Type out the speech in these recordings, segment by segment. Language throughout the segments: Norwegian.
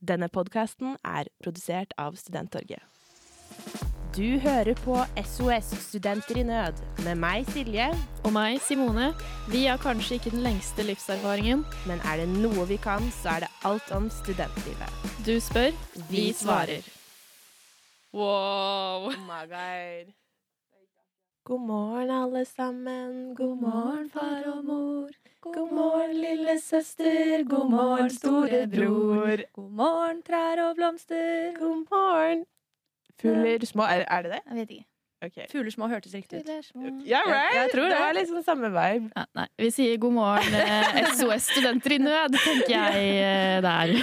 Denne podkasten er produsert av Studenttorget. Du hører på SOS Studenter i nød med meg, Silje. Og meg, Simone. Vi har kanskje ikke den lengste livserfaringen. Men er det noe vi kan, så er det alt om studentlivet. Du spør, vi svarer. Wow. Oh my god. God morgen, alle sammen. God morgen, far og mor. God morgen, lille søster. God morgen, storebror. God morgen, trær og blomster. God morgen. Fugler små Er, er det det? Jeg vet ikke. Okay. Fugler små hørtes riktig ut. Yeah, right? jeg tror det. det var liksom samme vibe. Ja, nei, vi sier god morgen, eh, SOS Studenter i nød, tenker jeg eh, der.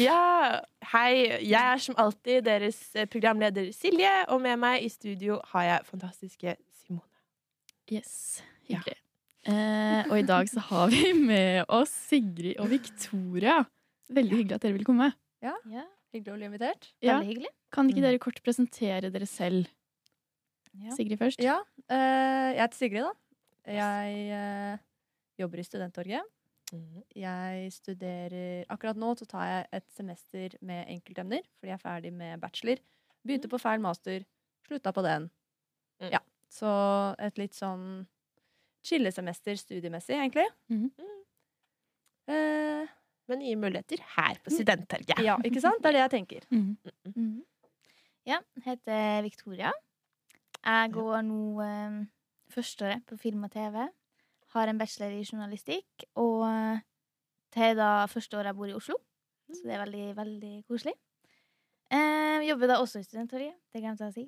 Ja, hei. Jeg er som alltid deres eh, programleder Silje, og med meg i studio har jeg fantastiske. Yes, hyggelig. Eh, og i dag så har vi med oss Sigrid og Victoria. Veldig hyggelig at dere vil komme. Ja, Hyggelig å bli invitert. Ja. Veldig hyggelig. Kan ikke dere kort presentere dere selv? Ja. Sigrid først. Ja, eh, jeg heter Sigrid, da. Jeg eh, jobber i Studenttorget. Jeg studerer Akkurat nå så tar jeg et semester med enkeltemner, fordi jeg er ferdig med bachelor. Begynte på feil master, slutta på den. Mm. Ja, Så et litt sånn chillesemester studiemessig, egentlig. Mhm. Eh, Med nye muligheter her på Studenthelga. ja, ikke sant? Det er det jeg tenker. Mhm. Mhm. Ja, jeg heter Victoria. Jeg går nå eh, førsteåret på film og TV. Har en bachelor i journalistikk. Og til er da første året jeg bor i Oslo. Så det er veldig, veldig koselig. Eh, jobber da også i Studenttorget. Det glemte jeg å si.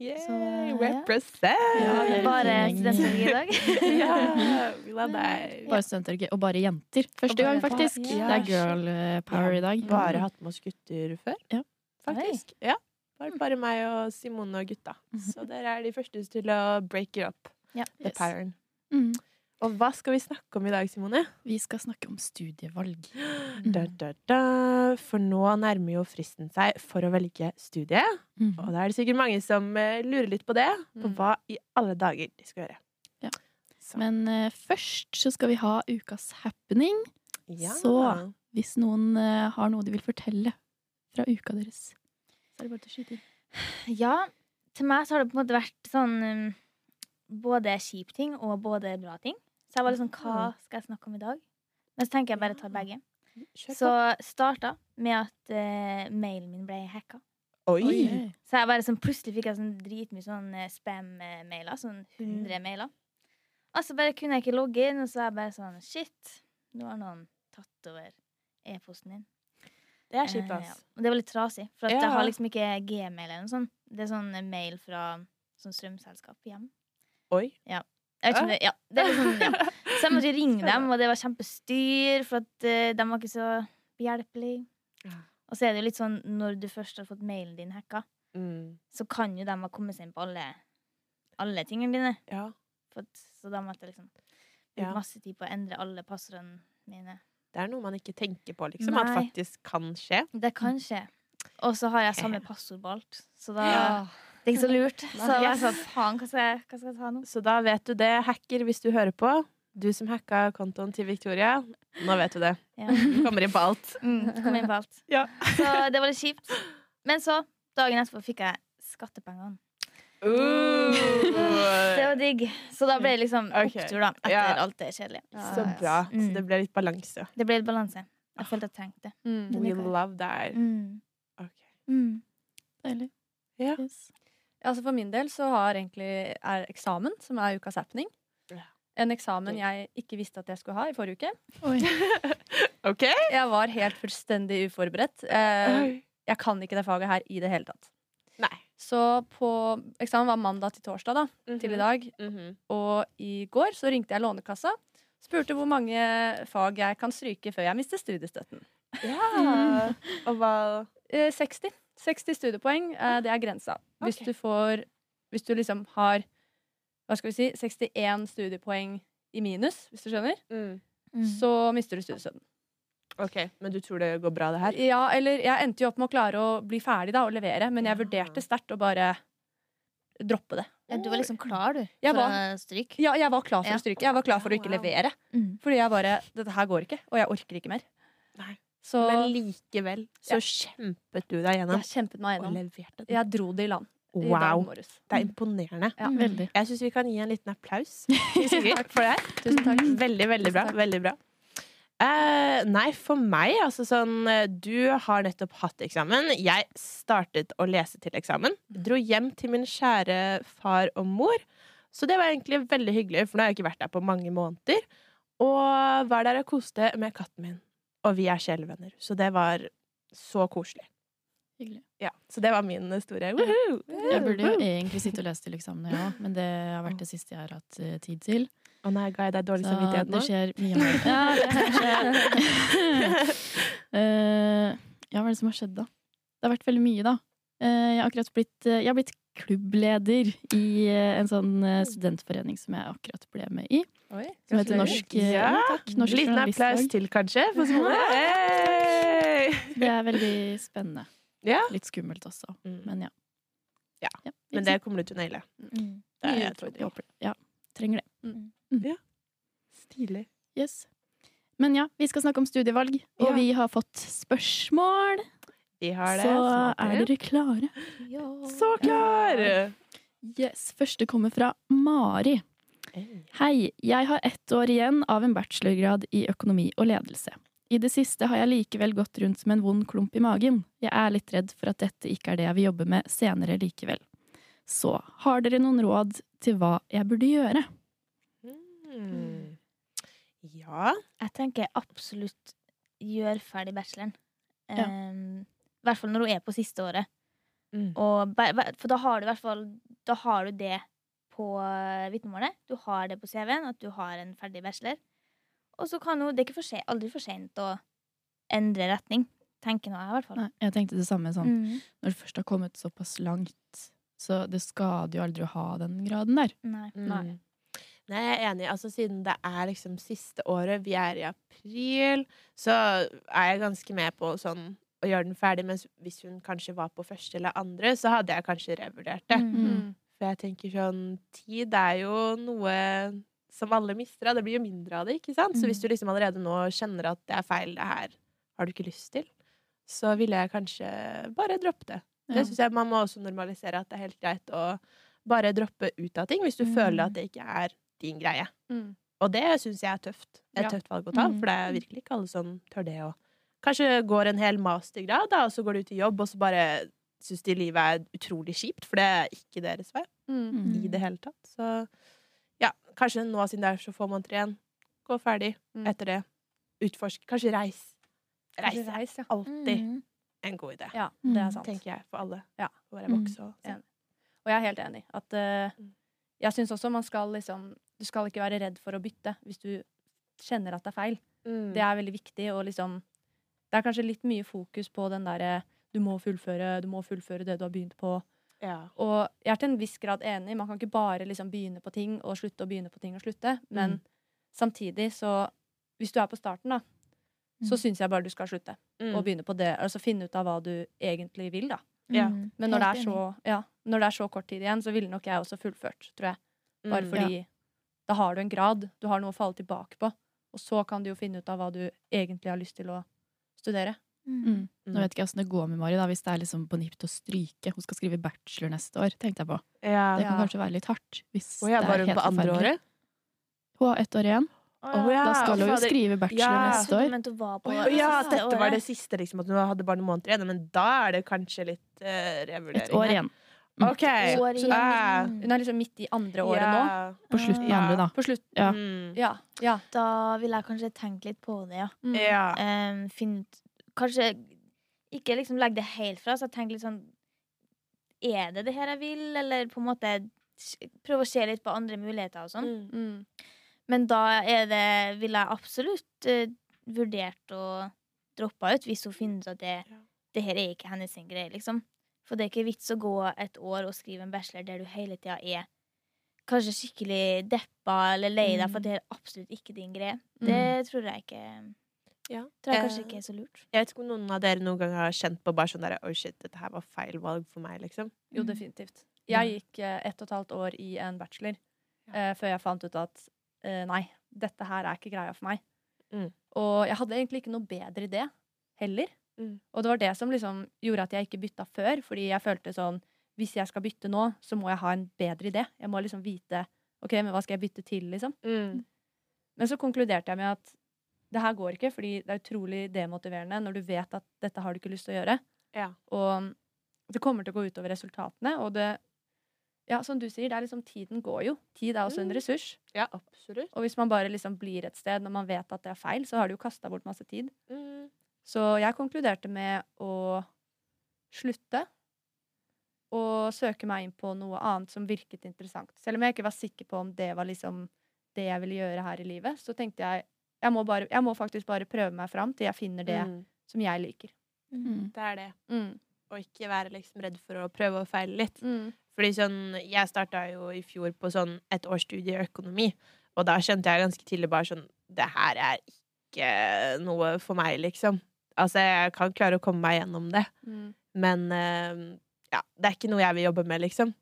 Så, represent! Ja, Bare studenter i dag. yeah. Bare studenter og bare jenter. Første gang, faktisk. Ja. Det er girl eh, power i dag. Bare hatt med oss gutter før. Ja. Faktisk. Ja. Bare, bare meg og Simone og gutta. Så dere er de første til å break it up. Ja. The Yes. pattern. Mhm. Og hva skal vi snakke om i dag, Simone? Vi skal snakke om studievalg. Da, da, da. For nå nærmer jo fristen seg for å velge studie. Mm. Og da er det sikkert mange som eh, lurer litt på det. På Mm. hva i alle dager de skal gjøre. Ja. Så, Men uh, først så skal vi ha ukas happening. ja. så- Hvis noen uh, har noe de vil fortelle fra uka deres, så er det bare til å skyte inn. Ja, til meg så har det på en måte vært sånn um, både kjip ting og både bra ting. Så jeg var litt sånn, hva skal jeg snakke om i dag? Men så tenker jeg bare ta begge. Så starta med at uh, mailen min ble hacka. Oi! Så jeg bare sånn, plutselig fikk jeg sånn dritmye sånn eh, spam-mailer. Sånn 100 mailer. Og så bare kunne jeg ikke logge inn, og så er jeg bare sånn Shit, nå har noen tatt over e-posten din. Det er kjipt, Eh, ass. ja. Og det var litt trasig, for at Ja. jeg har liksom ikke gmail eller noe sånt. Det er sånn eh, mail fra sånn strømselskap hjem. Oi. Jeg vet ikke om det, ja, det er liksom, ja. Så jeg måtte ringe dem, og det var kjempestyr, for at uh, de var ikke så behjelpelige. Og så er det jo litt sånn, når du først har fått mailen din hacka, Mm. så kan jo de ha kommet seg inn på alle, alle tingene dine. Ja. For så da måtte jeg liksom bruke masse tid på å endre alle passordene mine. Det er noe man ikke tenker på, liksom. At faktisk kan skje. Det kan skje. Og så har jeg samme passord på alt, så da Ja. Det er ikke så lurt. Så jeg sa faen, hva skal jeg, hva skal jeg ta nå? Så da vet du det, hacker, hvis du hører på. Du som hacka kontoen til Victoria. Nå vet du det. Ja. Du kommer inn på alt. Mm, kom inn på alt. Ja. Så det var litt kjipt. Men så, dagen etterpå, fikk jeg skattepengene. Det var digg. Så da ble det liksom opptur, da. Etter Ja. alt det kjedelige. Så bra. Så Mm. det ble litt balanse. Det ble litt balanse. Jeg følte jeg trengte det. Mm. We love that. Mm. Okay. Mm. Deilig. Ja. Yes. Altså For min del så har egentlig er eksamen, som er ukas happening. En eksamen jeg ikke visste at jeg skulle ha i forrige uke. Oi. OK? Jeg var helt fullstendig uforberedt. Eh, jeg kan ikke det faget her i det hele tatt. Nei. Så på eksamen var mandag til torsdag da, til i dag. Mhm. Og i går så ringte jeg Lånekassa. Spurte hvor mange fag jeg kan stryke før jeg mister studiestøtten. Ja. Og hva Eh, 60. 60 studiepoeng, eh, det er grensa. Hvis okay. du får Hvis du liksom har Hva skal vi si 61 studiepoeng i minus, hvis du skjønner, mm. Mm. så mister du studiestøtten. OK, men du tror det går bra, det her? Ja, eller jeg endte jo opp med å klare å bli ferdig da og levere, men jeg Ja. vurderte sterkt å bare droppe det. Ja, du var liksom klar, du, Jeg for var- å stryke. Ja, jeg var klar for Ja. å stryke. Jeg var klar for å ikke levere. Mm. Fordi jeg bare Dette her går ikke, og jeg orker ikke mer. Nei. Så Men likevel så Ja. kjempet du deg gjennom jeg kjempet meg og leverte den. Jeg dro det i land i Wow. Det er imponerende. Ja. Veldig. Jeg syns vi kan gi en liten applaus Takk. for det. Tusen takk. Veldig, veldig bra. Veldig bra. Uh, nei, for meg, altså sånn eh, Du har nettopp hatt eksamen. Jeg startet å lese til eksamen. Dro hjem til min kjære far og mor. Så det var egentlig veldig hyggelig, for nå har jeg ikke vært der på mange måneder. Og var der og koste med katten min. Og vi er sjelevenner. Så det var så koselig. Hyggelig. Ja, så det var min historie. Woohoo! Jeg burde jo egentlig sitte og lese til eksamen, ja, men det har vært det siste jeg har hatt eh, tid til. Å nei, ga jeg deg dårlig Så samvittighet det skjer mye mer. Ja, det skjer. Eh, ja, hva er det som har skjedd, da? Det har vært veldig mye, da. Eh, jeg har akkurat blitt, eh, jeg har blitt klubbleder i eh, en sånn studentforening som jeg akkurat ble med i. Oi, Som heter. Norsk, Ja. takk, Norsk Liten applaus til, kanskje, for Hey! Det er veldig spennende. Ja. Litt skummelt også, Mm. men ja. Ja, ja Men det kommer du til å naile. Mm. Det er jeg tror jeg håper det. Ja, trenger det. Ja. Stilig. Yes. Men ja, vi skal snakke om studievalg, og Ja. vi har fått spørsmål. Vi har det. Så Smaker er dere klare? Så klar! Yes. Første kommer fra Mari. Hei, jeg har ett år igjen av en bachelorgrad i økonomi og ledelse. I det siste har jeg likevel gått rundt som en vond klump i magen. Jeg er litt redd for at dette ikke er det jeg vil jobbe med senere likevel. Så har dere noen råd til hva jeg burde gjøre? Mm. Ja. Jeg tenker absolutt gjør ferdig bacheloren. Ja. Em, I hvert fall når du er på siste året. Mm. Og, for da har du i hvert fall Da har du det på eh, vitnemålet. Du har det på CV-en, at du har en ferdig bachelor. Og så kan hun Det er ikke for se, aldri for sent å endre retning. Tenker nå jeg, i hvert fall. Nei, jeg tenkte det samme sånn Mm. når du først har kommet såpass langt. Så det skader jo aldri å ha den graden der. Nei. Mm. Nei. Nei, jeg er enig. Altså, siden det er liksom siste året, vi er i april, så er jeg ganske med på sånn å gjøre den ferdig. Mens hvis hun kanskje var på første eller andre, så hadde jeg kanskje revurdert det. Mm. Mm. For jeg tenker sånn Tid er jo noe som alle mister av. Det blir jo mindre av det, ikke sant? Så Mm. hvis du liksom allerede nå kjenner at det er feil, det her har du ikke lyst til, så ville jeg kanskje bare droppe det. Ja. Det syns jeg man må også normalisere at det er helt greit å bare droppe ut av ting hvis du Mm. føler at det ikke er din greie. Mm. Og det syns jeg er tøft. Et Ja. tøft valg å ta, Mm. for det er virkelig ikke alle som tør det. Og kanskje går en hel mastergrad, da, og så går du ut i jobb, og så bare syns de livet er utrolig kjipt, for det er ikke deres vei Mm. Mm. i det hele tatt. Så ja, kanskje nå siden det er så få måneder igjen, gå ferdig Mm. etter det. Utforsk. Kanskje reis. Reis Kanskje reis, ja. alltid Mm. en god idé, Ja, det er Mm. sant. tenker jeg, for alle. Ja. Å være Mm. voksen og. Og jeg er helt enig. At Mm. jeg syns også man skal liksom Du skal ikke være redd for å bytte hvis du kjenner at det er feil. Mm. Det er veldig viktig, å liksom Det er kanskje litt mye fokus på den derre du må fullføre, du må fullføre det du har begynt på. ja. Og jeg er til en viss grad enig. Man kan ikke bare liksom begynne på ting og slutte og begynne på ting og slutte. Men Mm. samtidig, så Hvis du er på starten, da, så Mm. syns jeg bare du skal slutte. Mm. Og begynne på det. Altså finne ut av hva du egentlig vil, da. Ja. Mm. Men når det, er så, ja, når det er så kort tid igjen, så ville nok jeg også fullført, tror jeg. Bare Mm. fordi da har du en grad, du har noe å falle tilbake på. Og så kan du jo finne ut av hva du egentlig har lyst til å studere. Mm. Mm. Nå vet ikke jeg åssen det går med Mari, da, hvis det er liksom på nipp til å stryke. Hun skal skrive bachelor neste år, tenkte jeg på. Ja. Det kan Ja. kanskje være litt hardt. Hvis oh, ja, det var er hun helt på andre året. Hun har ett år igjen. Oh, ja. Da skal hun jo skrive bachelor Ja. neste år. du var på oh, ja, dette var det siste, liksom. At hun hadde bare noen måneder igjen. Men da er det kanskje litt uh, revurdering. Et år igjen. OK. Så, igjen. Ah. Hun er liksom midt i andre året nå. På slutten av andre, da. På slutt. Ja. Mm. Ja. ja. Da vil jeg kanskje tenke litt på det, ja. Mm. Em, finne Kanskje ikke liksom legge det helt fra seg. Tenke litt sånn Er det det her jeg vil, eller på en måte prøve å se litt på andre muligheter og sånn. Mm. Mm. Men da er det Ville jeg absolutt uh, vurdert å droppe ut hvis hun finner ut at det, Ja. det her er ikke hennes greie, liksom. For det er ikke vits å gå et år og skrive en bachelor der du hele tida er kanskje skikkelig deppa eller lei deg for det er absolutt ikke din greie. Det tror jeg ikke Ja. Tror jeg kanskje ikke er så lurt. Jeg vet ikke om noen av dere noen gang har kjent på bare sånn derre Oh shit, dette her var feil valg for meg, liksom. Jo, Mm. definitivt. Jeg gikk eh, ett og et halvt år i en bachelor eh, før jeg fant ut at eh, nei, dette her er ikke greia for meg. Mm. Og jeg hadde egentlig ikke noe bedre idé heller. Mm. Og det var det som liksom gjorde at jeg ikke bytta før, fordi jeg følte sånn Hvis jeg skal bytte nå, så må jeg ha en bedre idé. Jeg må liksom vite OK, men hva skal jeg bytte til, liksom? Mm. Men så konkluderte jeg med at det her går ikke, fordi det er utrolig demotiverende når du vet at dette har du ikke lyst til å gjøre. Ja. Og det kommer til å gå utover resultatene, og det Ja, som du sier, det er liksom tiden går jo. Tid er også en Mm. ressurs. ja, absolutt. Og hvis man bare liksom blir et sted når man vet at det er feil, så har du jo kasta bort masse tid. Mm. Så jeg konkluderte med å slutte og søke meg inn på noe annet som virket interessant. Selv om jeg ikke var sikker på om det var liksom det jeg ville gjøre her i livet, så tenkte jeg jeg må, bare, jeg må faktisk bare prøve meg fram til jeg finner det Mm. som jeg liker. Mm. Det er det. Mm. Og ikke være liksom redd for å prøve og feile litt. Mm. Fordi sånn, jeg starta jo i fjor på sånn et års studie i økonomi, og da skjønte jeg ganske tidlig bare sånn Det her er ikke noe for meg, liksom. Altså, jeg kan klare å komme meg gjennom det, Mm. men eh, ja, det er ikke noe jeg vil jobbe med, liksom.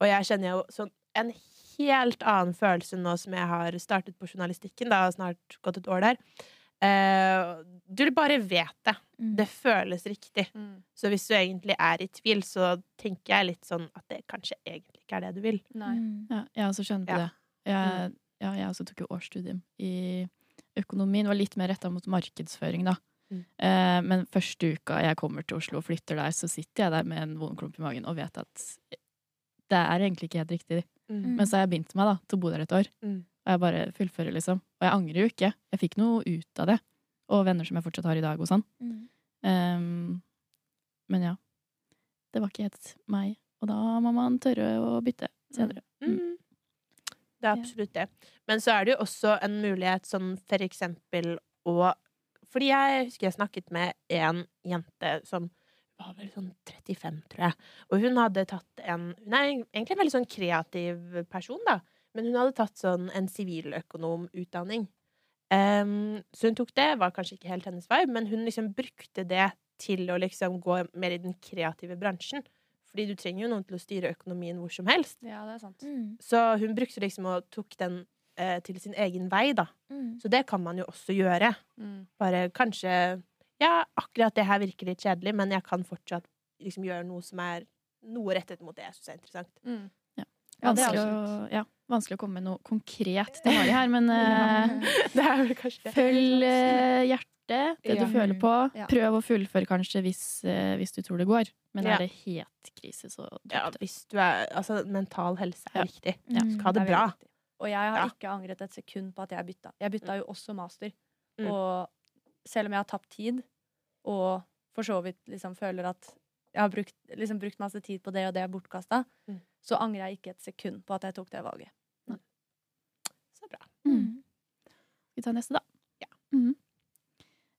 Og jeg kjenner jo sånn en helt annen følelse nå som jeg har startet på journalistikken, da har snart gått et år der. Uh, du bare vet det. Mm. Det føles riktig. Mm. Så hvis du egentlig er i tvil, så tenker jeg litt sånn at det kanskje egentlig ikke er det du vil. Nei. Mm. Ja, jeg også skjønner på Ja. det. Jeg, ja, jeg også tok jo årsstudium i økonomien. Var litt mer retta mot markedsføring, da. Mm. Eh, men første uka jeg kommer til Oslo og flytter der, så sitter jeg der med en vond klump i magen og vet at det er egentlig ikke helt riktig. Mm. Men så har jeg begynt meg da, til å bo der et år. Mm. Og jeg bare fullfører, liksom. Og jeg angrer jo ikke. Jeg fikk noe ut av det. Og venner som jeg fortsatt har i dag og sånn. Mm. Ehm, men ja. Det var ikke helt meg. Og da må man tørre å bytte senere. Mm. Det er absolutt det. Men så er det jo også en mulighet sånn for eksempel å Fordi jeg husker jeg snakket med en jente som var vel sånn 35, tror jeg. Og hun hadde tatt en Hun er egentlig en veldig sånn kreativ person, da. Men hun hadde tatt sånn en siviløkonomutdanning. Um, så hun tok det. Var kanskje ikke helt hennes vibe, men hun liksom brukte det til å liksom gå mer i den kreative bransjen. Fordi du trenger jo noen til å styre økonomien hvor som helst. Ja, det er sant. Mm. Så hun brukte liksom og tok den eh, til sin egen vei, da. Mm. Så det kan man jo også gjøre. Mm. Bare kanskje Ja, akkurat det her virker litt kjedelig, men jeg kan fortsatt liksom gjøre noe som er noe rettet mot det jeg syns er interessant. Mm. Ja, Vanskelig, å, ja, vanskelig å komme med noe konkret til Mari her, men eh, følg eh, hjertet, det du føler på. Prøv å fullføre kanskje hvis, eh, hvis du tror det går. Men er det helt krise, så Ja, dropp det. hvis du er Altså, mental helse er viktig. Ja, Mm. Skal ha det bra. viktig. Og jeg har Ja. ikke angret et sekund på at jeg bytta. Jeg bytta jo også master. Mm. Og selv om jeg har tapt tid, og for så vidt liksom føler at jeg har brukt, liksom brukt masse tid på det, og det er bortkasta, Mm. så angrer jeg ikke et sekund på at jeg tok det valget. Så bra. Mm. Vi tar neste, da? Ja. Mm.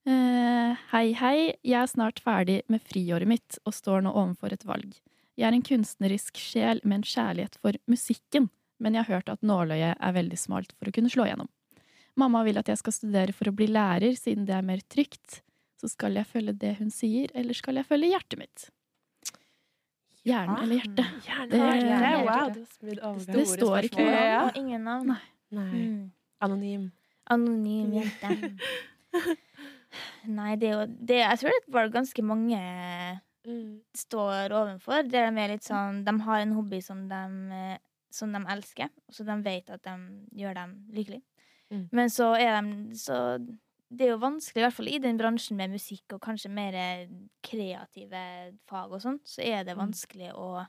Eh, hei, hei. Jeg er snart ferdig med friåret mitt og står nå overfor et valg. Jeg er en kunstnerisk sjel med en kjærlighet for musikken, men jeg har hørt at nåløyet er veldig smalt for å kunne slå gjennom. Mamma vil at jeg skal studere for å bli lærer, siden det er mer trygt. Så skal jeg følge det hun sier, eller skal jeg følge hjertet mitt? Hjernen Ja. eller hjertet? Hjerne, Det- Det, wow, Det det. Det står ikke noe Ja. Ingen navn. Nei. Nei. Mm. Anonym. Anonym jente. Nei, det er jo det, Jeg tror det var ganske mange Mm. står overfor. Der de er litt sånn De har en hobby som de, eh, som de elsker, og så de vet at de gjør dem lykkelig. Mm. Men så er de så Det er jo vanskelig, i hvert fall i den bransjen med musikk og kanskje mer eh, kreative fag og sånn, så er det Mm. vanskelig å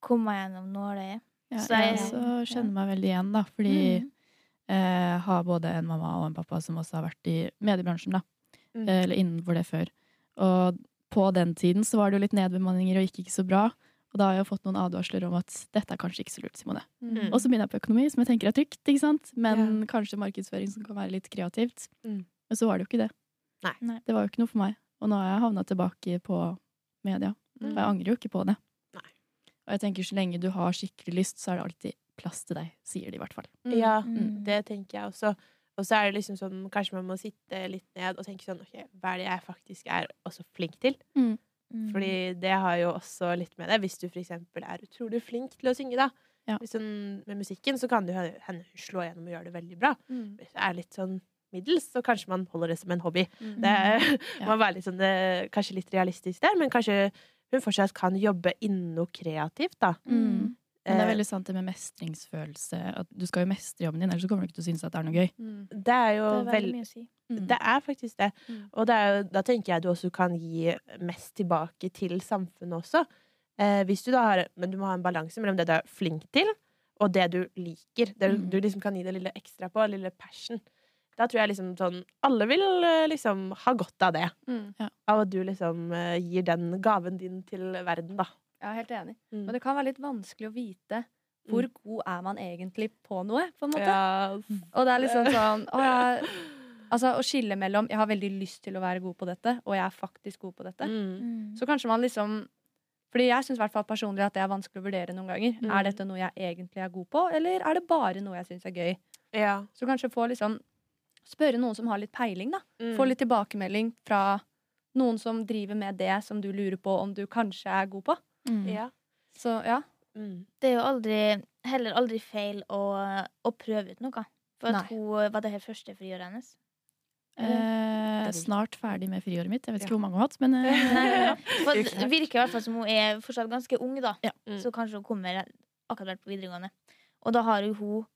komme gjennom nåløyet. Ja, Så jeg jeg- også kjenner meg veldig igjen, da, fordi Mm. jeg har både en mamma og en pappa som også har vært i mediebransjen, da. Mm. Eh, Eller innenfor det før. Og på den tiden så var det jo litt nedbemanninger og gikk ikke så bra. Og da har jeg fått noen advarsler om at dette er kanskje ikke så lurt, Simone. Mm. Og så begynner jeg på økonomi, som jeg tenker er trygt, ikke sant? Men kanskje markedsføring som kan være litt kreativt. Mm. Men så var det jo ikke det. Nei. Det var jo ikke noe for meg. Og nå har jeg havna tilbake på media. Mm. Og jeg angrer jo ikke på det. Nei. Og jeg tenker så lenge du har skikkelig lyst, så er det alltid plass til deg, sier de i hvert fall. Ja, Mm. det tenker jeg også. Og så er det liksom sånn, kanskje man må sitte litt ned og tenke sånn OK, hva er det jeg faktisk er også flink til? Mm. Fordi det har jo også litt med det. Hvis du eksempel er utrolig flink til å synge, da. Ja. Hun, med musikken så kan det hende hun slår gjennom og gjør det veldig bra. Mm. Hvis det er litt sånn middels, så kanskje man holder det som en hobby. Mm. Det Ja. må være litt sånn, eh, kanskje litt realistisk der, men kanskje hun fortsatt kan jobbe innen noe kreativt, da. Mm. Men det er Eh, veldig sant det med mestringsfølelse. At du skal jo mestre jobben din, ellers så kommer du ikke til å synes at det er noe gøy. Mm. Det er jo Det er veldig mye å si. Mm. Det er faktisk det. Mm. Og det er jo, da tenker jeg du også kan gi mest tilbake til samfunnet også. Eh, hvis du da har, men du må ha en balanse mellom det du er flink til, og det du liker. Det du, Mm. du liksom kan gi det lille ekstra på, lille passion. Da tror jeg liksom sånn Alle vil eh, liksom ha godt av det. Mm. Av at du liksom eh, gir den gaven din til verden, da. Jeg er helt enig. Mm. Men det kan være litt vanskelig å vite hvor god er man egentlig på noe, på en måte. Ja, Og det er liksom sånn å, jeg, Altså å skille mellom 'jeg har veldig lyst til å være god på dette', og 'jeg er faktisk god på dette'. mm. Mm. Så kanskje man liksom Fordi jeg syns personlig at det er vanskelig å vurdere noen ganger. Mm. Er dette noe jeg egentlig er god på, eller er det bare noe jeg syns er gøy? ja. Så kanskje få liksom Spørre noen som har litt peiling, da. Mm. Få litt tilbakemelding fra noen som driver med det som du lurer på om du kanskje er god på. Mm. Ja. Så ja. Mm. Det er jo aldri, heller aldri feil å, å prøve ut noe. For at Nei. hun var det her første friåret hennes. Eh, snart ferdig med friåret mitt. Jeg vet ikke Ja. hvor mange hun har hatt, men eh, det virker i hvert fall som hun er fortsatt ganske ung, da. Ja. Mm. Så kanskje hun kommer akkurat på videregående. Og da har jo hun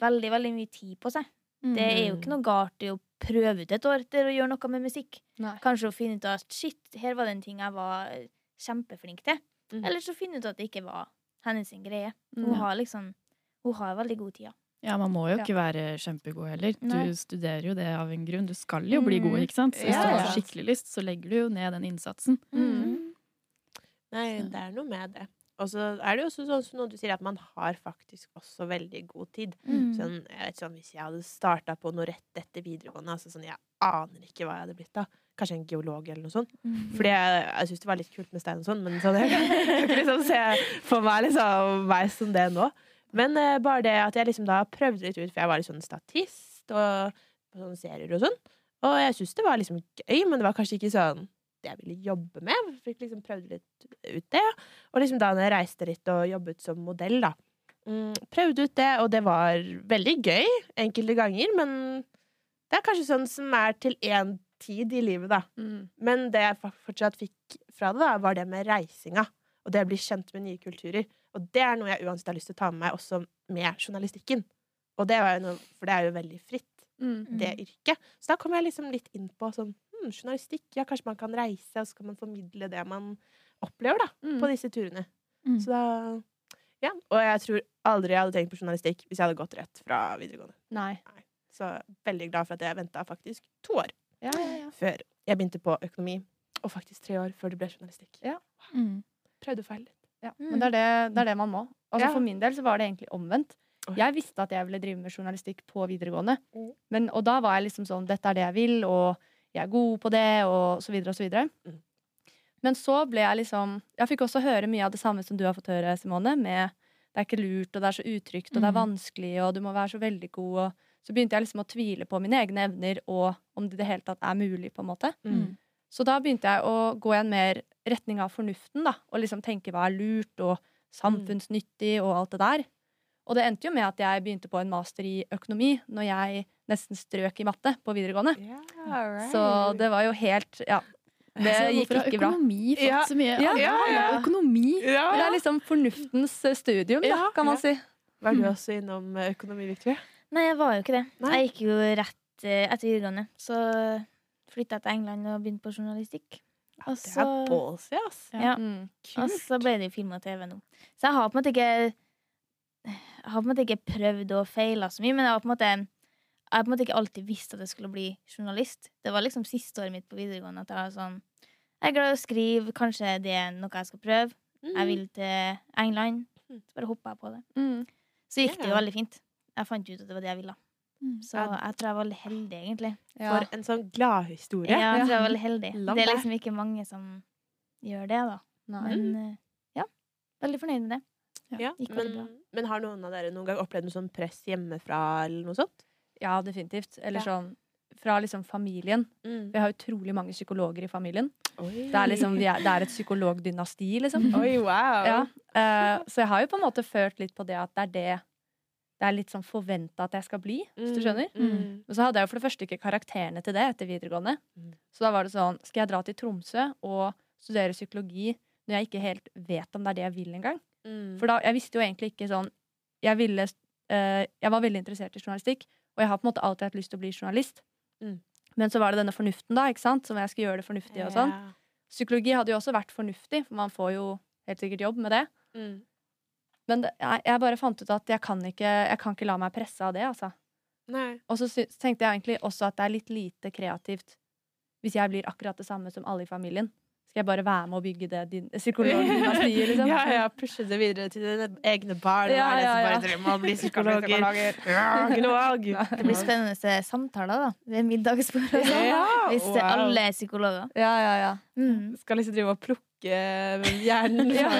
veldig, veldig mye tid på seg. mm. Det er jo ikke noe galt i å prøve ut et år til å gjøre noe med musikk. Nei. Kanskje hun finner ut at shit, her var det en ting jeg var kjempeflink til. Mm. Eller så finne ut at det ikke var hennes sin greie. Mm. Hun har liksom Hun har veldig god tid. ja. Man må jo Ja. ikke være kjempegod heller. Nei. Du studerer jo det av en grunn. Du skal jo bli god, ikke sant? Så hvis Ja, du har skikkelig lyst, så legger du jo ned den innsatsen. Mm. Nei, det er noe med det. Og så er det jo også sånn som noe du sier at man har faktisk også veldig god tid. Mm. Sånn, jeg vet sånn, Hvis jeg hadde starta på noe rett etter videregående altså sånn, Jeg aner ikke hva jeg hadde blitt da. Kanskje en geolog eller noe sånt. Mm. Fordi jeg, jeg syns det var litt kult med stein og sånn, men sånn, jeg kan ikke liksom se for meg liksom, meg som det nå. Men eh, bare det at jeg liksom da prøvde litt ut, for jeg var litt sånn statist og på sånne serier og sånn. Og jeg syns det var liksom gøy, men det var kanskje ikke sånn jeg ville jobbe med. Fikk liksom prøvd litt ut det. Og liksom da når jeg reiste litt og jobbet som modell, da. Mm, prøvde ut det, og det var veldig gøy enkelte ganger, men det er kanskje sånn som er til én tid i livet, da. Mm. Men det jeg fortsatt fikk fra det, da, var det med reisinga. Og det å bli kjent med nye kulturer. Og det er noe jeg uansett har lyst til å ta med meg også med journalistikken. Og det var jo noe, for det er jo veldig fritt, Mm. det yrket. Så da kom jeg liksom litt inn på sånn hm, journalistikk. Ja, kanskje man kan reise, og så kan man formidle det man opplever, da, Mm. på disse turene. Mm. Så da Ja. Og jeg tror aldri jeg hadde tenkt på journalistikk hvis jeg hadde gått rett fra videregående. Nei. Så veldig glad for at jeg venta faktisk to år Ja, ja, ja. før jeg begynte på økonomi. Og faktisk tre år før det ble journalistikk. Ja. Mm. Prøvde å feile litt. Ja, Mm. men det er det, det er det man må. Altså. For min del så var det egentlig omvendt. Jeg visste at jeg ville drive med journalistikk på videregående. Men, og da var jeg liksom sånn Dette er det jeg vil, og jeg er god på det, og så videre og så videre. Mm. Men så ble jeg liksom Jeg fikk også høre mye av det samme som du har fått høre, Simone. Med det er ikke lurt, og det er så utrygt, og det er Mm. vanskelig, og du må være så veldig god. Og så begynte jeg liksom å tvile på mine egne evner, og om det i det hele tatt er mulig, på en måte. Mm. Så da begynte jeg å gå i en mer retning av fornuften, da. Og liksom tenke hva er lurt, og samfunnsnyttig, og alt det der. Og det endte jo med at jeg begynte på en master i økonomi når jeg nesten strøk i matte på videregående. Så det var jo helt Ja. Det Så gikk hvorfor har ikke bra. økonomi fått Ja. så mye Ja. Ja, ja. økonomi. det er liksom fornuftens eh, studium, da, kan man ja. si. Var du også innom eh, økonomi, Victoria? Nei, jeg var jo ikke det. Nei. Jeg gikk jo rett eh, etter videregående. Så flytta jeg til England og begynte på journalistikk. Og Det er så, ballsy, ass. ja, Mm. og så ble det jo film og TV nå. Så jeg har på en måte ikke Jeg har på en måte ikke prøvd og feila så mye, men jeg har på en måte jeg har på en måte ikke alltid visst at jeg skulle bli journalist. Det var liksom siste året mitt på videregående at jeg var sånn Jeg er glad i å skrive, kanskje det er noe jeg skal prøve. Mm. Jeg vil til England. Så bare hoppa jeg på det. Mm. Så gikk det jo veldig fint. Jeg fant ut at det var det jeg ville. Så jeg tror jeg var veldig heldig, egentlig. Ja. For en sånn gladhistorie. Ja, jeg tror jeg var veldig heldig. Det er liksom ikke mange som gjør det, da. Nei. Men eh, ja, veldig fornøyd med det. Ja, gikk men, bra. men har noen av dere noen gang opplevd noe sånn press hjemmefra, eller noe sånt? Ja, definitivt. Eller Ja. sånn fra liksom familien. Mm. Vi har utrolig mange psykologer i familien. Det er, liksom, vi er, det er et psykologdynasti, liksom. Oi, wow. Ja, uh, så jeg har jo på en måte følt litt på det at det er det det er litt sånn forventa at jeg skal bli, hvis du skjønner. Mm. Men så hadde jeg jo for det første ikke karakterene til det etter videregående. Mm. Så da var det sånn, skal jeg dra til Tromsø og studere psykologi når jeg ikke helt vet om det er det jeg vil engang? Mm. For da, jeg visste jo egentlig ikke sånn Jeg ville uh, Jeg var veldig interessert i journalistikk, og jeg har på en måte alltid hatt lyst til å bli journalist. Mm. Men så var det denne fornuften, da, ikke sant? som jeg skulle gjøre det fornuftig og sånn. Yeah. Psykologi hadde jo også vært fornuftig, for man får jo helt sikkert jobb med det. Mm. Men det, jeg, jeg bare fant ut at jeg kan, ikke, jeg kan ikke la meg presse av det, altså. Nei. Og så tenkte jeg egentlig også at det er litt lite kreativt hvis jeg blir akkurat det samme som alle i familien. Skal jeg bare være med å bygge det din, psykologdynastiet, liksom? Ja, ja, pushe det videre til dine egne barn. Ja, Ja, ja. Bare drømmer om å bli psykologer. Ja. Det blir spennende samtaler da ved middagsbordet. og sånn. Ja, Hvis wow. alle er psykologer. Ja, ja, ja. Mm. Skal liksom drive og plukke hjernen. Ja.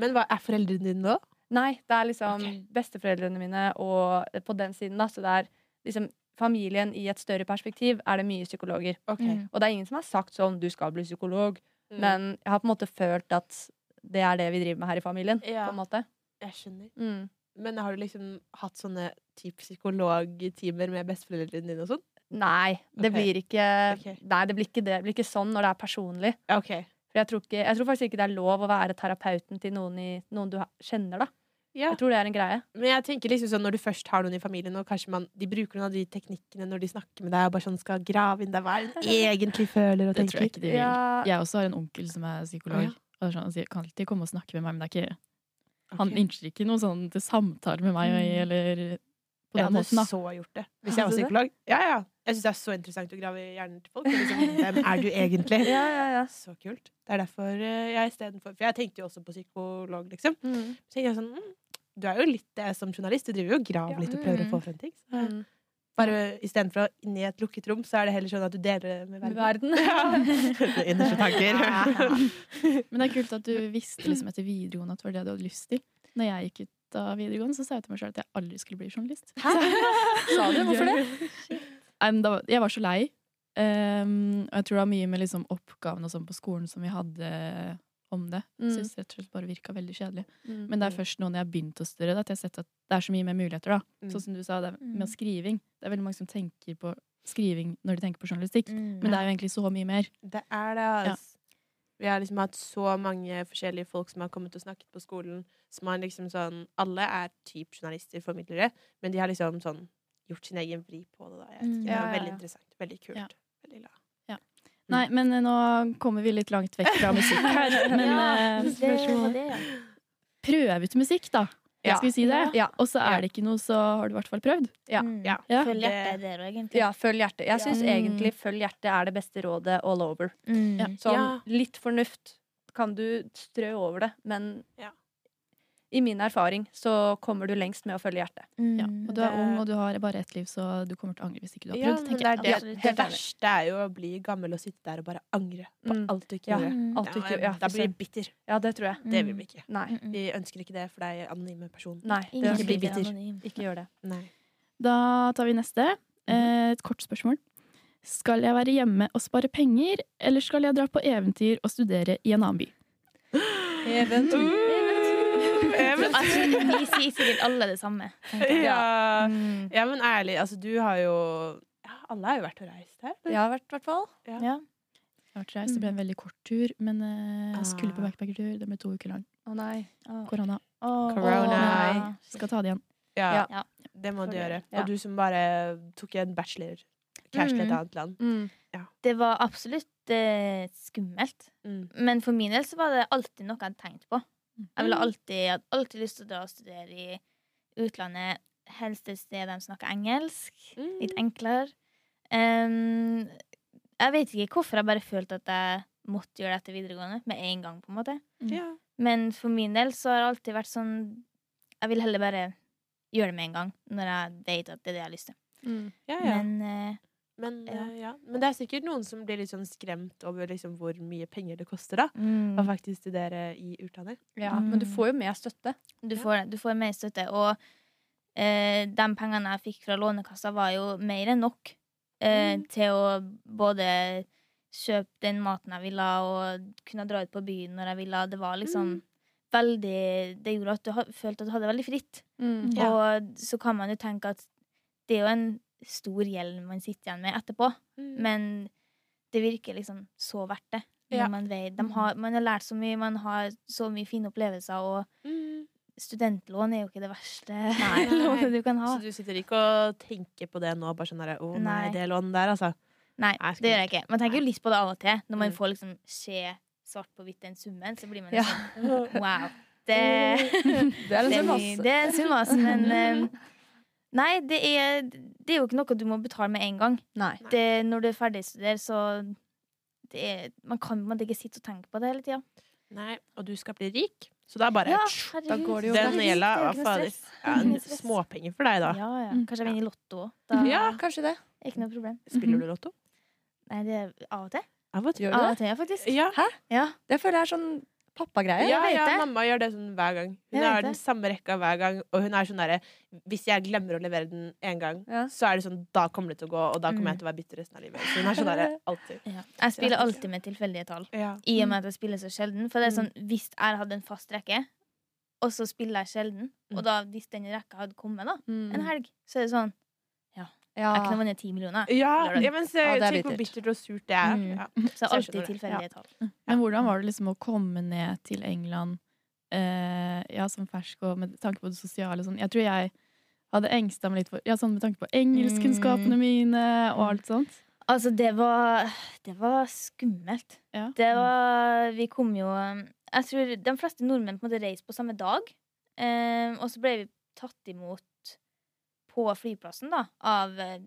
Men hva er foreldrene dine nå? Nei, det er liksom okay. besteforeldrene mine og på den siden, da. Så det er liksom familien i et større perspektiv er det mye psykologer. Mm. Og det er ingen som har sagt sånn 'du skal bli psykolog', Mm. men jeg har på en måte følt at det er det vi driver med her i familien. Ja. På en måte. Jeg skjønner. Mm. Men har du liksom hatt sånne typ psykologtimer med besteforeldrene dine og sånn? Nei, det Ok. blir ikke okay. Nei, det blir ikke det. Det blir ikke sånn når det er personlig. Okay. OK. For jeg tror, ikke, jeg tror faktisk ikke det er lov å være terapeuten til noen, i, noen du kjenner, da. Ja. Jeg tror det er en greie. Men jeg tenker liksom sånn når du først har noen i familien, og kanskje man, de bruker noen av de teknikkene når de snakker med deg, og bare sånn skal grave inn deg hva hun det egentlig føler og Det tror jeg ikke de vil. Ja. Jeg også har en onkel som er psykolog. Ja. Og sånn, han sier- kan alltid komme og snakke med meg, men det er ikke, han Ok. ønsker ikke noe sånn til samtale med meg, Mm. eller på den måten, hadde så gjort det hvis jeg var psykolog. Ja, ja. Jeg syns det er så interessant å grave i hjernen til folk. Liksom, hvem er du egentlig? Ja, ja, ja. Så kult. Det er derfor eh, jeg istedenfor For jeg tenkte jo også på psykolog, liksom. Mm. Så tenkte jeg sånn mm, Du er jo litt det som journalist. Du driver jo og graver Ja. litt og prøver å få frem ting. Så Mm. bare istedenfor å inn i et lukket rom, så er det heller sånn at du deler det med Med verden. verden. Ja. Innerste tanker. Men det er kult at du visste liksom etter videregående at det var det du hadde lyst til. Når jeg gikk ut av videregående, så sa jeg til meg sjøl at jeg aldri skulle bli journalist. Sa du? Hvorfor det? Da, jeg var så lei. Um, og jeg tror det var mye med liksom oppgavene sånn på skolen som vi hadde om det. Mm. Synes rett og slett bare virka veldig kjedelig. Mm. Men det er først nå når jeg har begynt å studere, at jeg har sett at det er så mye mer muligheter. da. Mm. Sånn som du sa, det Mm. med skriving. Det er veldig mange som tenker på skriving når de tenker på journalistikk. Mm. Men det er jo egentlig så mye mer. Det er det, altså. Vi har liksom hatt så mange forskjellige folk som har kommet og snakket på skolen. Som har liksom sånn Alle er typ journalister, formidlere, men de har liksom sånn gjort sin egen vri på det. Da. Jeg vet ikke, Mm. det Ja, var ja, veldig interessant. Veldig kult. Ja. Veldig glad. Nei, men eh, nå kommer vi litt langt vekk fra musikk her. Men ja, eh, det var det, ja. prøv ut musikk, da. Ja. Skal vi si det? Ja. Og så er det ikke noe, så har du i hvert fall prøvd. Ja. Mm. Ja. Følg Det- hjertet der òg, egentlig. Ja, følg hjertet. Jeg syns Ja. egentlig følg hjertet er det beste rådet all over. Mm. Ja. Sånn litt fornuft kan du strø over det, men Ja. I min erfaring så kommer du lengst med å følge hjertet. Mm. Ja. Og du er Det- ung, og du har bare ett liv, så du kommer til å angre hvis ikke du har Ja, prøvd. men tenker det, er jeg. det, det verste er jo å bli gammel og sitte der og bare angre på Mm. alt du ikke gjør. gjorde. Mm. Alt du ikke, ja, da blir søren. bitter. ja, det tror jeg. Det vil vi ikke. Nei. Mm, mm. Vi ønsker ikke det for deg, anonyme person. Nei, det ikke bli bitter. ikke. gjør det. Nei. Da tar vi neste. Eh, Et kort spørsmål. Skal jeg være hjemme og spare penger, eller skal jeg dra på eventyr og studere i en annen by? Altså, vi sier sikkert alle det samme. Ja. Mm. ja, men ærlig, altså du har jo ja, Alle har jo vært og reist her. Jeg har vært, i hvert fall. Ja. Jeg har vært reist, Det ble en veldig kort tur, men eh, jeg skulle på Ah. backpackertur. Den ble to uker lang. Å nei. Åh. Korona. Åh, Corona. Skal ta det igjen. Ja, Ja. det må du gjøre. Ja. Og du som bare tok en bachelor cash til et Mm. annet land. Mm. Det var absolutt eh, skummelt. Mm. Men for min del så var det alltid noe jeg hadde tenkt på. Jeg ville Mm. alltid, hadde alltid lyst til å dra og studere i utlandet. Helst et sted de snakker engelsk. Mm. Litt enklere. Um, jeg vet ikke hvorfor jeg bare følte at jeg måtte gjøre det etter videregående med en gang. på en måte Ja. Men for min del så har det alltid vært sånn Jeg vil heller bare gjøre det med en gang, når jeg vet at det er det jeg har lyst til. Mm. Ja, ja. Men eh, Men, Ja. eh, ja. Men det er sikkert noen som blir litt sånn skremt over liksom hvor mye penger det koster da mm, å faktisk studere i utlandet. Ja, men du får jo mer støtte. du, får, du får mer støtte. Og eh, de pengene jeg fikk fra Lånekassa, var jo mer enn nok eh, Mm. til å både kjøpe den maten jeg ville, og kunne dra ut på byen når jeg ville. Det var liksom Mm. veldig Det gjorde at du ha- følte at du hadde det veldig fritt. Mm. Ja. Og så kan man jo tenke at det er jo en stor gjeld man sitter igjen med etterpå, Mm. men det virker liksom så verdt det. Ja. man, vet, de har, man har lært så mye, man har så mye fine opplevelser, og Mm. studentlån er jo ikke det verste Nei. lånet du kan ha. Så du sitter ikke og tenker på det nå? Bare sånn derre Å nei, Nei. det lånet der, altså. Nei, Nei, det gjør jeg ikke. Man tenker jo litt på det av og til. Når man Mm. får liksom se svart på hvitt den summen, så blir man Ja. liksom Wow. Det, Det er en sum, ass. det er en sum, ass. Men eh, Nei, det er, det er jo ikke noe du må betale med en gang. Nei. Det, når du er ferdigstudert, så det er, Man kan man ikke sitte og tenke på det hele tida. Nei, og du skal bli rik, så da bare Ja, da går det jo Det er stress. Ja, småpenger for deg, da. Ja, ja. Mm. Kanskje jeg vinner i Lotto òg. Ja. Kanskje det. er ikke noe problem. Spiller du Lotto? Nei, det er av og til. Av og til. Gjør du Av du og til, ja, faktisk. Ja. Ja. Det føler jeg er sånn pappagreie. Ja, ja, mamma gjør det sånn hver gang. Hun har den samme rekka hver gang, og hun er sånn derre Hvis jeg glemmer å levere den én gang, Ja. så er det sånn Da kommer det til å gå, og da kommer Mm. jeg til å være bitter resten av livet. Så hun er sånn derre alltid. Ja. Jeg spiller alltid med tilfeldige tall. Ja. I og med at jeg spiller så sjelden. For det er Mm. sånn, Hvis jeg hadde en fast rekke, og så spiller jeg sjelden, Mm. og da hvis den rekka hadde kommet da, Mm. en helg, så er det sånn Ja. Jeg kunne vunnet ti millioner. Ja, ja, men se, Ja, tenk hvor bittert. og surt det er. Mm. Ja. Så alltid tilfeldige tall. Men hvordan var det liksom å komme ned til England eh, ja, som fersk og med tanke på det sosiale og sånn? Jeg tror jeg hadde engsta meg litt for Ja, sånn med tanke på engelskkunnskapene mine og alt sånt. Altså, det var Det var skummelt. Ja. Det var Vi kom jo Jeg tror de fleste nordmenn på en måte reiste på samme dag. Eh, og så ble vi tatt imot på flyplassen, da, av eh,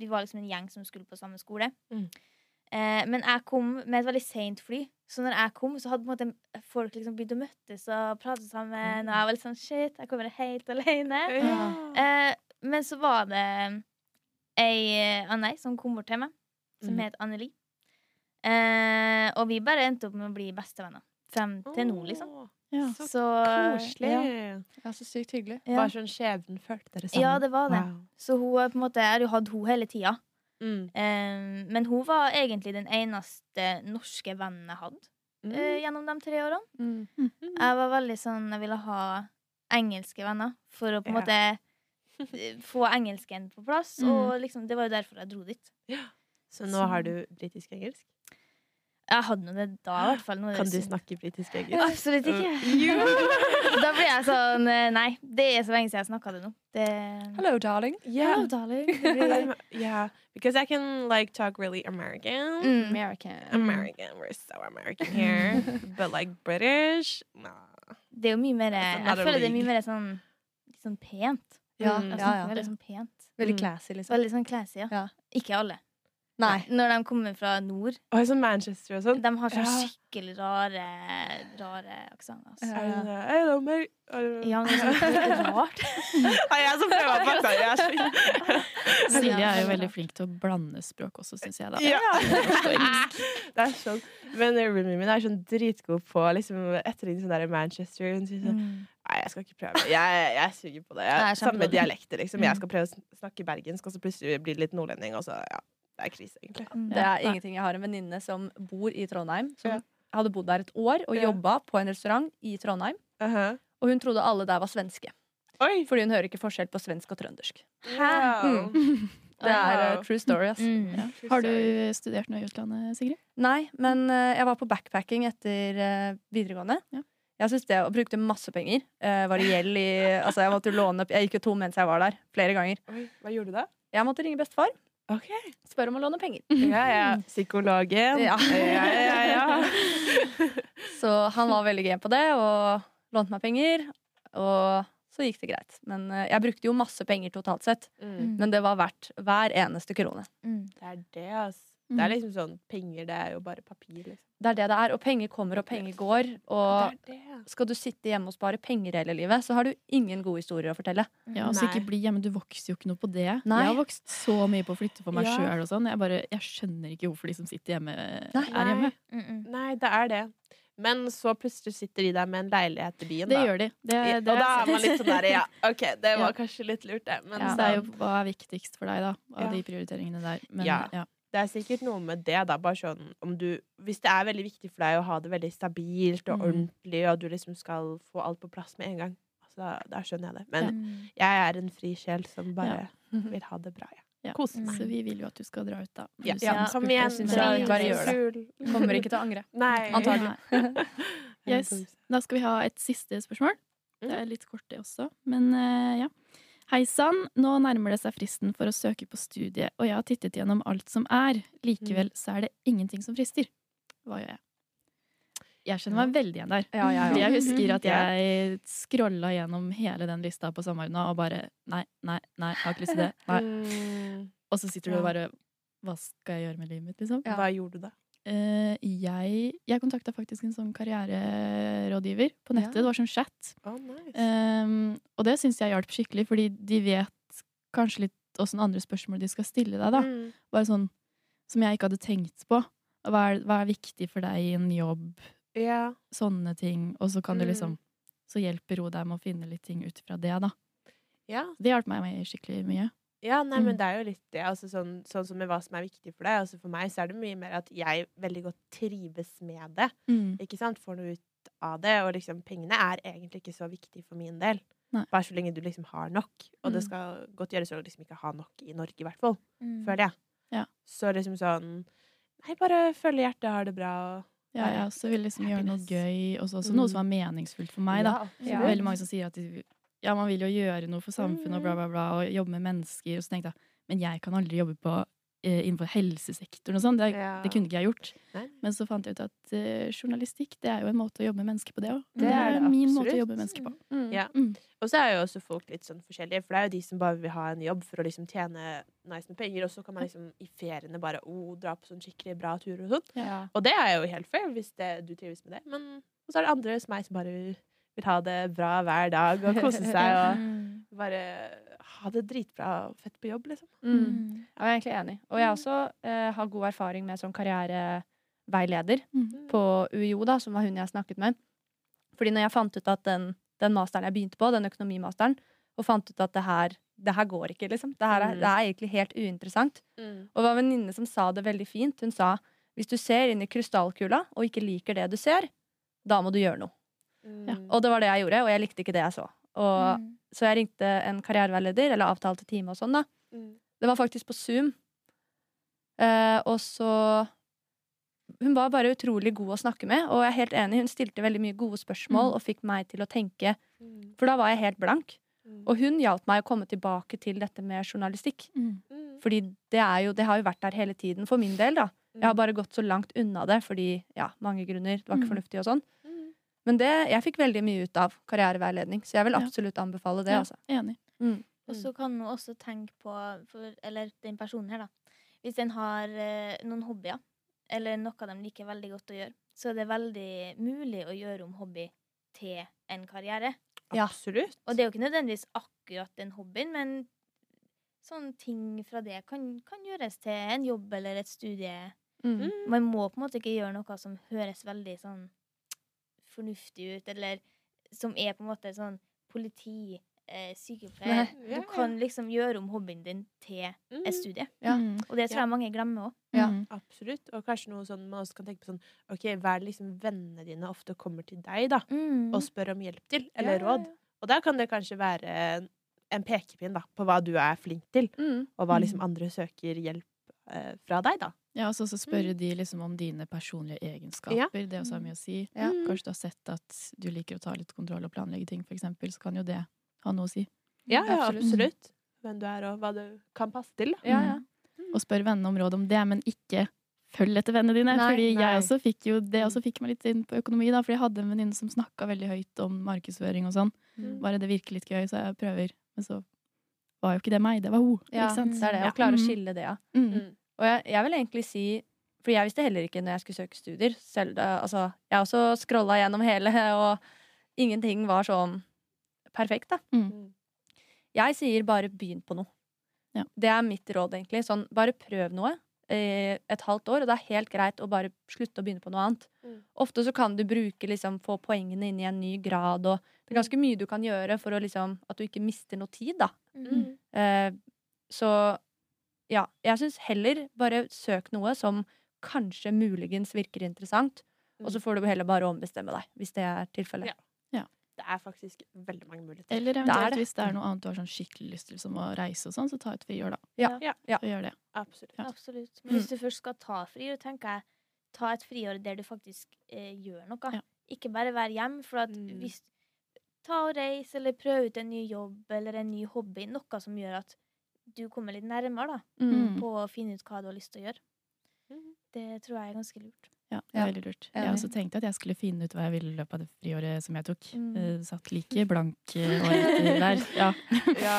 Vi var liksom en gjeng som skulle på samme skole. Mm. Eh, men jeg kom med et veldig seint fly, så når jeg kom, så hadde måte folk liksom begynt å møtes og prate sammen. Og jeg var litt sånn shit, jeg kommer helt alene. Ja. Eh, men så var det ei eh, Annei som kom bort til meg, som Mm. het Anneli. Eh, og vi bare endte opp med å bli bestevenner. Frem til nå, liksom. Ja. Så Så koselig. Ja, Ja, så sykt hyggelig. ja. Bare sånn skjebnen følte dere sammen. ja, det var det. Wow. Så hun på en måte, jeg har jo hatt hun hele tida. Mm. Um, men hun var egentlig den eneste norske vennen jeg hadde Mm. uh, gjennom de tre årene. Mm. Jeg var veldig sånn Jeg ville ha engelske venner for å på en Ja. måte eh, få engelsken på plass. Mm. Og liksom, det var jo derfor jeg dro dit. Så nå har du britisk-engelsk? Jeg hadde nå det da, i hvert fall. Nå er Kan du snakke britisk-engelsk? Absolutt ikke. Jo! da blir jeg sånn eh, Nei, det er så lenge siden jeg snakka det nå. Det... Hello, darling. Yeah. Hello, darling. Yeah, because I can like talk really American. Mm. American. American, we're so American here. but like British, nah. Det er jo mye mer Jeg føler det er mye mer sånn, litt sånn pent. Ja, Mm. Ja, ja. veldig sånn pent. Veldig Mm. classy, liksom. Veldig sånn classy, ja. Ja. Ikke alle. Nei. Når de kommer fra nord. Og sånn Manchester og sånn. De har sånn Ja. skikkelig rare Rare aksenter. Altså. Ja. Det det? Er det- Ja, men det er sånn rart. Nei, jeg som prøver å pakke jeg er så- Silje er jo veldig flink til å blande språk også, syns jeg. da. Ja. Det er sånn. Men roomien min er sånn dritgod på liksom, etterligne sånn der Manchester. Hun sier sånn Mm. Nei, jeg skal ikke prøve. Jeg, jeg suger på det. Jeg samme dialekter, liksom. Mm. Jeg skal prøve å snakke bergensk, og så plutselig blir det litt nordlending, og så ja. Det er krise, egentlig. Mm. Det er ingenting. Jeg har en venninne som bor i Trondheim. Som Ja. hadde bodd der et år og Ja. jobba på en restaurant i Trondheim. Uh-huh. Og hun trodde alle der var svenske. Oi! Fordi hun hører ikke forskjell på svensk og trøndersk. Wow. Det er uh, true story. Altså. Mm. Ja. Har du studert noe i utlandet, Sigrid? Nei, men uh, jeg var på backpacking etter uh, videregående. Ja. Jeg synes det, og brukte masse penger. Uh, var det gjeld i Altså, jeg måtte låne Jeg gikk jo tom mens jeg var der. Flere ganger. Oi, hva gjorde du da? Jeg måtte ringe bestefar. Ok. Spør om å låne penger. Ja, ja. Psykologen. Ja. ja, ja, ja. Så han var veldig gøy på det og lånte meg penger. Og så gikk det greit. Men uh, jeg brukte jo masse penger totalt sett. Mm. Men det var verdt hver eneste krone. Mm. Det er det, ass. Det er liksom sånn Penger, det er jo bare papir, liksom. Det er det det er. Og penger kommer, og penger går. Og det det. skal du sitte hjemme og spare penger hele livet, så har du ingen gode historier å fortelle. Ja, altså Nei. ikke bli hjemme, Du vokser jo ikke noe på det. Nei. Jeg har vokst så mye på å flytte for meg Ja. sjøl. Sånn. Jeg, bare- jeg skjønner ikke hvorfor de som sitter hjemme, Nei. er hjemme. Mm -mm. Nei, det er det. Men så plutselig sitter de der med en leilighet i byen, Det da. gjør de. Det, det og da er man litt sånn der, ja, OK, det var Ja. kanskje litt lurt, det. Men ja, så- det er jo hva er viktigst for deg, da, av Ja. de prioriteringene der. Men Ja. Ja. Det er sikkert noe med det, da. Bare sånn om du Hvis det er veldig viktig for deg å ha det veldig stabilt og Mm. ordentlig, og du liksom skal få alt på plass med en gang, altså, da, da skjønner jeg det. Men ja. jeg er en fri sjel som bare vil ha det bra, jeg. Ja. Kose meg. Så vi vil jo at du skal dra ut, da. Ja, Ja, kom igjen. jeg bare gjør det. Kommer ikke til å angre. Nei. Antagelig. Yes. Da skal vi ha et siste spørsmål. Mm. Det er litt kort, det også. Men eh, ja. Hei sann, nå nærmer det seg fristen for å søke på studiet, og jeg har tittet gjennom alt som er. Likevel så er det ingenting som frister. Hva gjør jeg? Jeg kjenner meg veldig igjen der. Ja, jeg ja. jeg husker at jeg scrolla gjennom hele den lista på sommeren og bare Nei, nei, nei, jeg har ikke lyst til det. Nei. Mm. Og så sitter du og bare Hva skal jeg gjøre med livet mitt, liksom? Ja. Hva gjorde du da? Eh, jeg jeg kontakta faktisk en sånn karriererådgiver på nettet. Ja. Det var sånn chat. Oh, nice. Um, og det syns jeg hjalp skikkelig, fordi de vet kanskje litt åssen andre spørsmål de skal stille deg. da. Mm. Bare sånn som jeg ikke hadde tenkt på. Hva er, hva er viktig for deg i en jobb? Ja. Sånne ting. Og så kan du Mm. liksom Så hjelper hun deg med å finne litt ting ut fra det, da. ja. Det hjalp meg skikkelig mye. Ja, nei, men Mm. det er jo litt det. Altså, sånn, sånn som med hva som er viktig for deg. Altså, for meg så er det mye mer at jeg veldig godt trives med det. Ikke sant? Får noe ut av det. Og liksom, pengene er egentlig ikke så viktig for min del. Nei. Bare så lenge du liksom har nok. Og det Mm. skal godt gjøres å liksom ikke ha nok i Norge, i hvert fall. Mm. Føler jeg. Ja. Så liksom sånn Nei, bare følge hjertet, har det bra. Og Ja, jeg også vil liksom gjøre noe gøy, og så også Mm. noe som er meningsfullt for meg, da. Ja. Veldig mange som sier at de, ja, man vil jo gjøre noe for samfunnet og bla, bla, bla, og jobbe med mennesker. Og så tenkte jeg men jeg kan aldri jobbe på, eh, innenfor helsesektoren og sånn. Det, Ja. det kunne ikke jeg gjort. Nei. Men så fant jeg ut at eh, journalistikk det er jo en måte å jobbe med mennesker på, det òg. Det er det min måte å jobbe med mennesker på. Mm. Ja. Mm. Og så er jo også folk litt sånn forskjellige, for det er jo de som bare vil ha en jobb for å liksom tjene nice med penger, og så kan man liksom i feriene bare oh, dra på sånn skikkelig bra turer og sånn. Ja. Og det er jo helt fair hvis det, du trives med det. Men og så er det andre som meg som bare vil ha det bra hver dag og kose seg og Mm. bare ha det dritbra og fett på jobb, liksom. Mm. Mm. Jeg er egentlig enig. Og jeg også eh, har god erfaring med sånn karriereveileder Mm. på UiO, da, som var hun jeg snakket med. Fordi når jeg fant ut at den, den masteren jeg begynte på, den økonomimasteren, og fant ut at det her, det her går ikke, liksom. Det her er, Mm. det er egentlig helt uinteressant. Og det var en venninne som sa det veldig fint. Hun sa hvis du ser inn i krystallkula og ikke liker det du ser, da må du gjøre noe. Ja. Mm. Og det var det jeg gjorde, og jeg likte ikke det jeg så. Og, Mm. Så jeg ringte en karriereveileder, eller avtalte time og sånn, da. Mm. Det var faktisk på Zoom. Eh, og så Hun var bare utrolig god å snakke med, og jeg er helt enig. Hun stilte veldig mye gode spørsmål Mm. og fikk meg til å tenke, Mm. for da var jeg helt blank. Mm. Og hun hjalp meg å komme tilbake til dette med journalistikk. Mm. Fordi det, er jo, det har jo vært der hele tiden, for min del, da. Jeg har bare gått så langt unna det fordi ja, mange grunner. Det var ikke fornuftig og sånn. Mm. Men det, jeg fikk veldig mye ut av karriereveiledning, så jeg vil Ja. absolutt anbefale det. Ja, Altså. enig. Og så kan man også tenke på for, Eller den personen her, da. Hvis den har eh, noen hobbyer, eller noe de liker veldig godt å gjøre, så er det veldig mulig å gjøre om hobby til en karriere. Ja. Absolutt. Og det er jo ikke nødvendigvis akkurat den hobbyen, men sånne ting fra det kan, kan gjøres til en jobb eller et studie. Mm. Mm. Man må på en måte ikke gjøre noe som høres veldig sånn fornuftig ut, eller som er på en måte sånn politi, eh, sykepleier. Ja, Du kan liksom gjøre om hobbyen din til Mm. et studie. Ja. Mm. Og det tror jeg mange glemmer òg. Ja. Mm. Absolutt. Og kanskje noe sånn man også kan tenke på sånn OK, hva er det liksom vennene dine ofte kommer til deg, da, Mm. og spør om hjelp til, eller Ja, ja, råd? Og da kan det kanskje være en pekepinn da, på hva du er flink til, Mm. og hva liksom andre søker hjelp eh, fra deg, da. Ja, og så så spørre de liksom om dine personlige egenskaper. Ja. Det også har mye å si. Ja. Mm. Kanskje du har sett at du liker å ta litt kontroll og planlegge ting, for eksempel, så kan jo det ha noe å si. Ja, ja, Absolutt. Hvem du er, og hva du kan passe til. Da. Ja, ja. Og spør vennene om råd om det, men ikke følg etter vennene dine. Nei, fordi nei. jeg også fikk jo det også fikk meg litt inn på økonomi, da, fordi jeg hadde en venninne som snakka veldig høyt om markedsføring og sånn. Mm. Bare det virker litt gøy, så jeg prøver. Men så var jo ikke det meg, det var hun. Ja, det er det. Å klare å Mm. skille det, ja. Mm. Mm. Og jeg, jeg vil egentlig si For jeg visste heller ikke når jeg skulle søke studier. Selv, da- altså, jeg også scrolla gjennom hele, og ingenting var sånn perfekt, da. Mm. Jeg sier bare begynn på noe. Ja. Det er mitt råd, egentlig. Sånn, bare prøv noe eh, et halvt år, og det er helt greit å bare slutte å begynne på noe annet. Mm. Ofte så kan du bruke, liksom, få poengene inn i en ny grad, og det er ganske mye du kan gjøre for å, liksom, at du ikke mister noe tid, da. Mm. Eh, så ja, jeg syns heller bare søk noe som kanskje muligens virker interessant, og så får du heller bare ombestemme deg, hvis det er tilfellet. Ja. Det er faktisk veldig mange muligheter. Eller er eventuelt det. hvis det er noe annet du har sånn skikkelig lyst til, som å reise og sånn, så ta et friår, da. Ja. Ja. Ja. Gjør det. Absolutt. Ja. Absolutt. Men hvis du først skal ta friår, tenker jeg ta et friår der du faktisk eh, gjør noe. Ja. Ikke bare være hjemme. For at Mm. hvis Ta og reis, eller prøv ut en ny jobb eller en ny hobby. Noe som gjør at du kommer litt nærmere da, Mm. på å finne ut hva du har lyst til å gjøre. Mhm. Det tror jeg er ganske lurt. Ja, det er Ja. veldig lurt. Jeg også tenkte at jeg skulle finne ut hva jeg ville i løpet av det friåret som jeg tok. Mm. Eh, satt like blank eh, og etter der. Ja. Ja,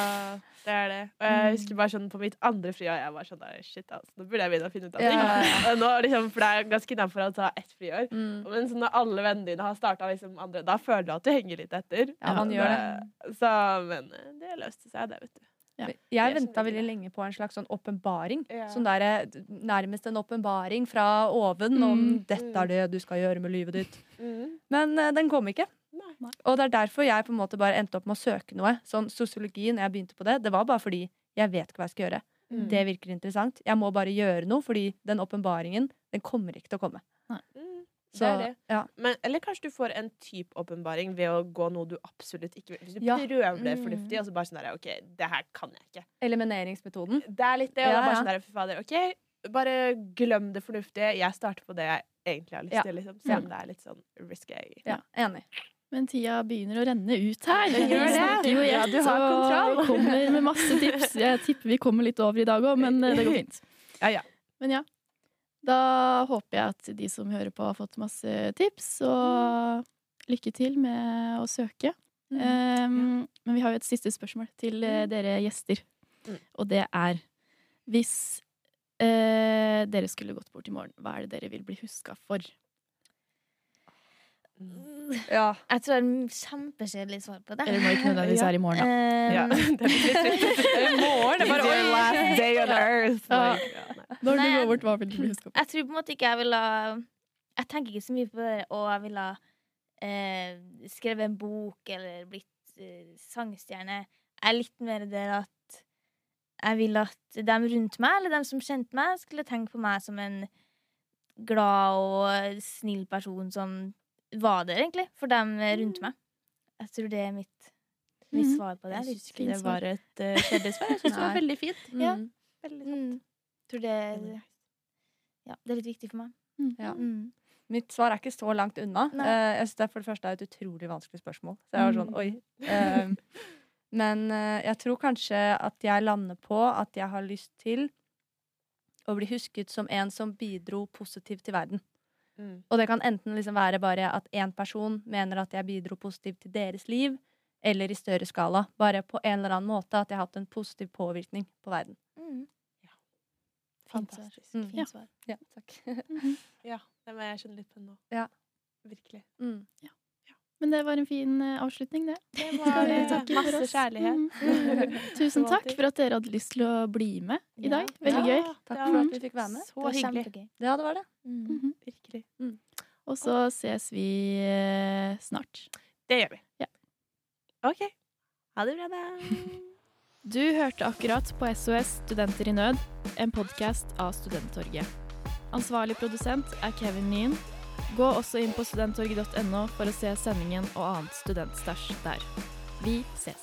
det er det. Og jeg husker bare sånn på mitt andre friår jeg var sånn der, shit, altså, nå burde jeg begynne å finne ut av ting. Ja, Nå, liksom, for det er ganske innafor å ta ett friår. Mm. Men så når alle vennene dine har starta liksom andre, da føler du at du henger litt etter. Ja, man gjør det. Så, men eh, det løste seg, det, vet du. Ja. Jeg venta veldig lenge på en slags sånn åpenbaring. Ja. Sånn der, eh, nærmest en åpenbaring fra oven om Mm. 'dette er det du skal gjøre med livet ditt'. Mm. Men uh, den kom ikke. Nei. Og det er derfor jeg på en måte bare endte opp med å søke noe. Sånn Sosiologi, når jeg begynte på det, det var bare fordi jeg vet ikke hva jeg skal gjøre. Mm. Det virker interessant. Jeg må bare gjøre noe, fordi den åpenbaringen, den kommer ikke til å komme. Mm. Det er det. Ja. Men, eller kanskje du får en type åpenbaring ved å gå noe du absolutt ikke vil. Hvis du Ja. prøver det Mm. fornuftig, og så bare sånn der, OK, det her kan jeg ikke. Elimineringsmetoden. Det er litt det, og Ja, bare sånn der, for fader, OK, bare glem det fornuftige. Jeg starter på det jeg egentlig har lyst Ja. til, liksom. Selv om det er litt sånn risky. Ja, enig. Men tida begynner å renne ut her. Det gjør det. jo Ja, du har og kontroll. kommer med masse tips. Jeg tipper vi kommer litt over i dag òg, men eh, det går fint. Ja, ja. Men ja. Da håper jeg at de som hører på, har fått masse tips, og lykke til med å søke. Mm. Um, men vi har jo et siste spørsmål til eh, dere gjester, Mm. og det er Hvis uh, dere skulle gått bort i morgen, hva er det dere vil bli huska for? Ja. Jeg tror det er et kjempekjedelig svar på det. Eller må ikke nødvendigvis Ja. være i morgen, da. Ja. Det er. I morgen, det er bare, Your last day on earth. Ja. Like, ja. Når Nei, du går bort, hva vil du bli for? Jeg tror på en måte ikke jeg ville Jeg tenker ikke så mye på det, og jeg ville eh, skrevet en bok eller blitt eh, sangstjerne. Jeg er litt mer der at jeg vil at dem rundt meg, eller dem som kjente meg, skulle tenke på meg som en glad og snill person som var der, egentlig, for dem rundt meg. Jeg tror det er mitt, mitt Mhm. svar på det. Jeg syns ikke det var et uh, kjedelig svar. Jeg syns det var veldig fint. Ja. Mm. Veldig sant. Mm. Tror det, ja, det er litt viktig for meg. Ja. Mm. Mitt svar er ikke så langt unna. Eh, jeg synes det er for det første er et utrolig vanskelig spørsmål. Så jeg var sånn, Mm. oi. Uh, men eh, jeg tror kanskje at jeg lander på at jeg har lyst til å bli husket som en som bidro positivt til verden. Mm. Og det kan enten liksom være bare at én person mener at jeg bidro positivt til deres liv, eller i større skala. Bare på en eller annen måte at jeg har hatt en positiv påvirkning på verden. Mm. Ja. Fantastisk. Mm. Fint svar. Ja, takk. Ja, det må jeg skjønne litt på nå. Ja. Virkelig. Mm. Men det var en fin eh, avslutning, det. Det var vi masse kjærlighet. Mm. Tusen takk for at dere hadde lyst til å bli med i dag. Veldig gøy. Takk for at vi fikk være med. Så Det hyggelig. kjempegøy. Ja, det var det. Mm. Virkelig. Mm. Og så ses vi eh, snart. Det gjør vi. Ja. OK. Ha det bra, da. Du hørte akkurat på SOS Studenter i nød, en podkast av Studenttorget. Ansvarlig produsent er Kevin Nyen. Gå også inn på studenttorget.no for å se sendingen og annet studentstæsj der. Vi ses.